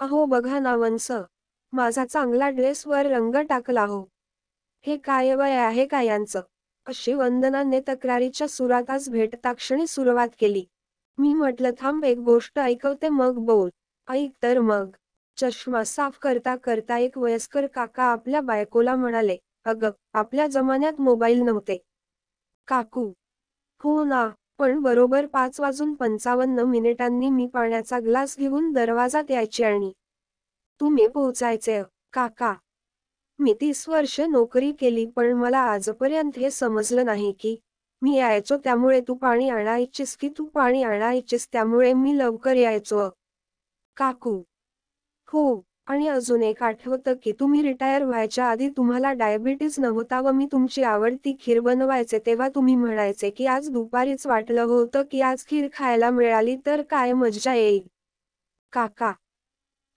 अहो बघा ना वंस माझा चांगला ड्रेसवर रंग टाकला हो. हे काय वय आहे का यांचं? अशी वंदनाने तक्रारीच्या सुरातच भेटताक्षणी सुरुवात केली. मी म्हटलं थांब एक गोष्ट ऐकवते मग बोल. ऐक तर मग. चष्मा साफ करता करता एक वयस्कर काका आपल्या बायकोला म्हणाले अगं आपल्या जमान्यात मोबाईल नव्हते. काकू. हो ना. पण बरोबर पाच वाजून पंचावन्न मिनिटांनी मी पाण्याचा ग्लास घेऊन दरवाजात यायची आणि तुम्ही पोहोचायचे काका. मी तीस वर्ष नोकरी केली पण मला आजपर्यंत हे समजलं नाही की मी यायचो त्यामुळे तू पाणी आणायचीस की तू पाणी आणायचीस त्यामुळे मी लवकर यायचो. काकू. हो. आणि अजून एक आठवतं की तुम्ही रिटायर व्हायच्या आधी तुम्हाला डायबिटीज नव्हता व मी तुमची आवडती खीर बनवायचे तेव्हा तुम्ही म्हणायचे की आज दुपारीच वाटलं होतं की आज खीर खायला मिळाली तर काय मज्जा येईल. काका.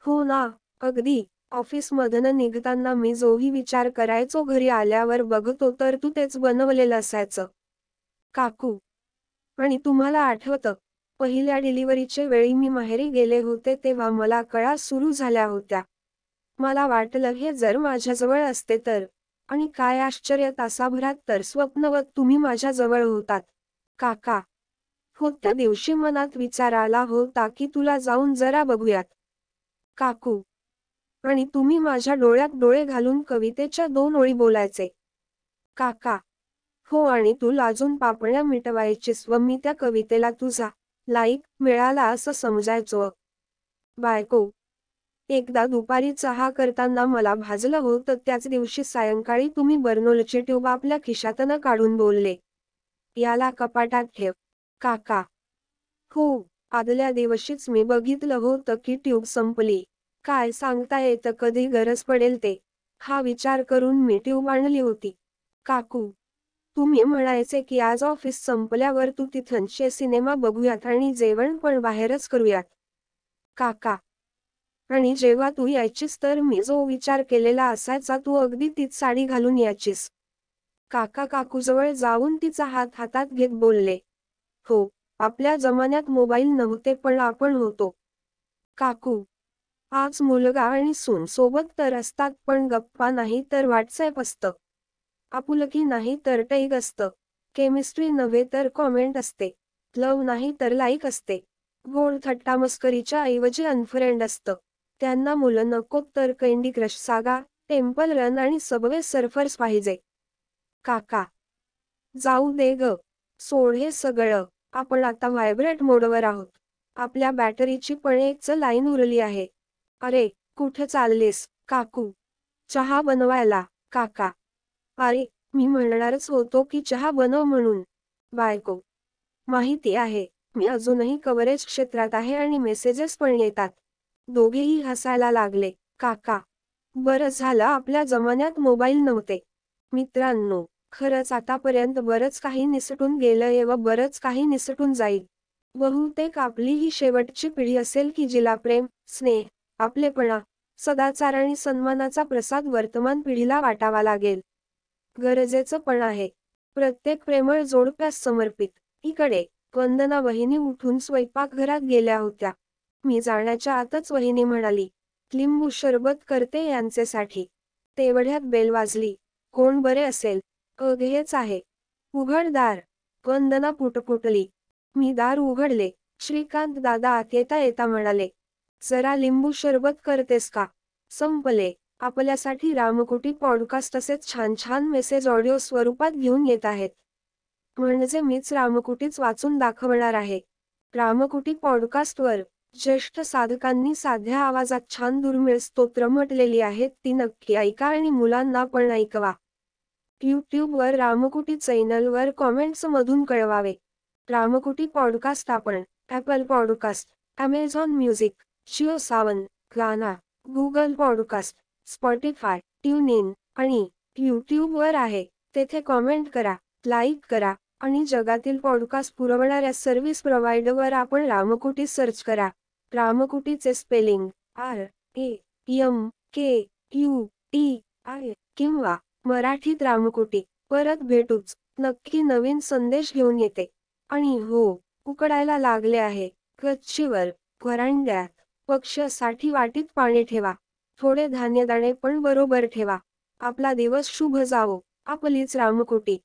हो ना अगदी. ऑफिसमधनं निघताना मी जोही विचार करायचो घरी आल्यावर बघतो तर तू तेच बनवलेलं असायचं. काकू. आणि तुम्हाला आठवतं पहिल्या डिलिव्हरीचे वेळी मी माहेरी गेले होते तेव्हा मला कळा सुरू झाल्या होत्या. मला वाटलं हे जर माझ्याजवळ असते तर. आणि काय आश्चर्य तासाभरात तर स्वप्नवत तुम्ही माझ्याजवळ होतात. काका हो त्या दिवशी मनात विचार आला होता की तुला जाऊन जरा बघूयात. काकू. आणि तुम्ही माझ्या डोळ्यात डोळे घालून कवितेच्या दोन ओळी बोलायचे. काका. हो आणि तू लाजून पापण्या मिटवायचीस व मी त्या कवितेला तुझा लाईक मिळाला असं समजायचो. बायको एकदा दुपारी चहा करताना मला भाजलं होतं त्याच दिवशी सायंकाळी तुम्ही बर्नोलची ट्यूब आपल्या खिशातनं काढून बोलले. याला कपाटात ठेव. काका. हो आदल्या दिवशीच मी बघितलं होतं की ट्यूब संपली. काय सांगता येतं कधी गरज पडेल ते. हा विचार करून मी ट्यूब आणली होती. काकू तुम्ही म्हणायचे की आज ऑफिस संपल्यावर तू तिथंचे सिनेमा बघूयात आणि जेवण पण बाहेरच करूयात. काका. आणि जेव्हा तू यायचीस तर मी जो विचार केलेला असायचा तू अगदी तीच साडी घालून यायचीस. काका काकूजवळ जाऊन तिचा हात हातात घेत बोलले. हो आपल्या जमान्यात मोबाईल नव्हते पण आपण होतो. काकू. आज मुलगा आणि सून सोबत तर असतात पण गप्पा नाही तर व्हॉट्सअप असतं. आपुलकी नाही तर टैग असतं. केमिस्ट्री नव्हे तर कॉमेंट असते. लव नाही तर लाईक असते. गोड थट्टा मस्करीच्या ऐवजी अनफ्रेंड असतं. त्यांना मुलं नको तर candy crush saga temple run आणि सबवे सर्फर्स पाहिजे. काका. जाऊ दे ग. सोड हे सगळं. आपण आता व्हायब्रेट मोडवर आहोत. आपल्या बॅटरीची पण एकच लाईन उरली आहे. अरे कुठे चाललेस? काकू. चहा बनवायला. काका. अरे मी म्हणणारच होतो की चहा बनव म्हणून. बायको माहिती आहे मी अजूनही कव्हरेज क्षेत्रात आहे आणि मेसेजेस पण येतात. दोघेही हसायला लागले काका बरं झालं आपल्या जमान्यात मोबाईल नव्हते. मित्रांनो खरंच आतापर्यंत बरंच काही निसटून गेलंय व बरंच काही निसटून जाईल. बहुतेक आपली ही शेवटची पिढी असेल की जिला प्रेम स्नेह आपलेपणा सदाचार आणि सन्मानाचा प्रसाद वर्तमान पिढीला वाटावा लागेल. गरजेचं पण आहे. प्रत्येक प्रेमळ जोडप्यास समर्पित. इकडे वंदना वहिनी उठून स्वयंपाकघरात गेल्या होत्या. मी जाण्याच्या आतच वहिनी म्हणाली लिंबू शरबत करते यांचेसाठी. तेवढ्यात बेल वाजली. कोण बरे असेल? अघेच हेच आहे. उघड दार. वंदना पुटपुटली. मी दार उघडले. श्रीकांत दादा आत येता येता म्हणाले जरा लिंबू शरबत करतेस का? संपले. आपल्यासाठी रामकुटी पॉडकास्ट तसेच छान छान मेसेज ऑडिओ स्वरूपात घेऊन येत आहेत. म्हणजे मीच रामकुटीच वाचून दाखवणार आहे. रामकुटी पॉडकास्टवर ज्येष्ठ साधकांनी साध्या आवाजात छान दुर्मिळ स्तोत्र म्हटलेली आहेत ती नक्की ऐका आणि मुलांना पण ऐकवा. यूट्यूबवर रामकुटी चॅनलवर कॉमेंट्स मधून कळवावे. रामकुटी पॉडकास्ट आपण Apple podcast Amazon music Jio Saavn Gaana Google podcast Spotify tune in आणि यूट्यूबवर आहे. तेथे कॉमेंट करा लाईक करा आणि जगातील पॉडकास्ट पुरवणाऱ्या सर्व्हिस प्रोव्हायडरवर आपण रामकुटी सर्च करा. रामकुटीचे spelling R A M K U T I किंवा मराठीत रामकुटी. परत भेटूच. नक्की नवीन संदेश घेऊन येते. आणि हो उकडायला लागले आहे. गच्चीवर व्हरांड्यात पक्षासाठी वाटीत पाणी ठेवा. थोडे धान्यदाणे पण बरोबर ठेवा. आपला दिवस शुभ जावो. आपलीच रामकोटी.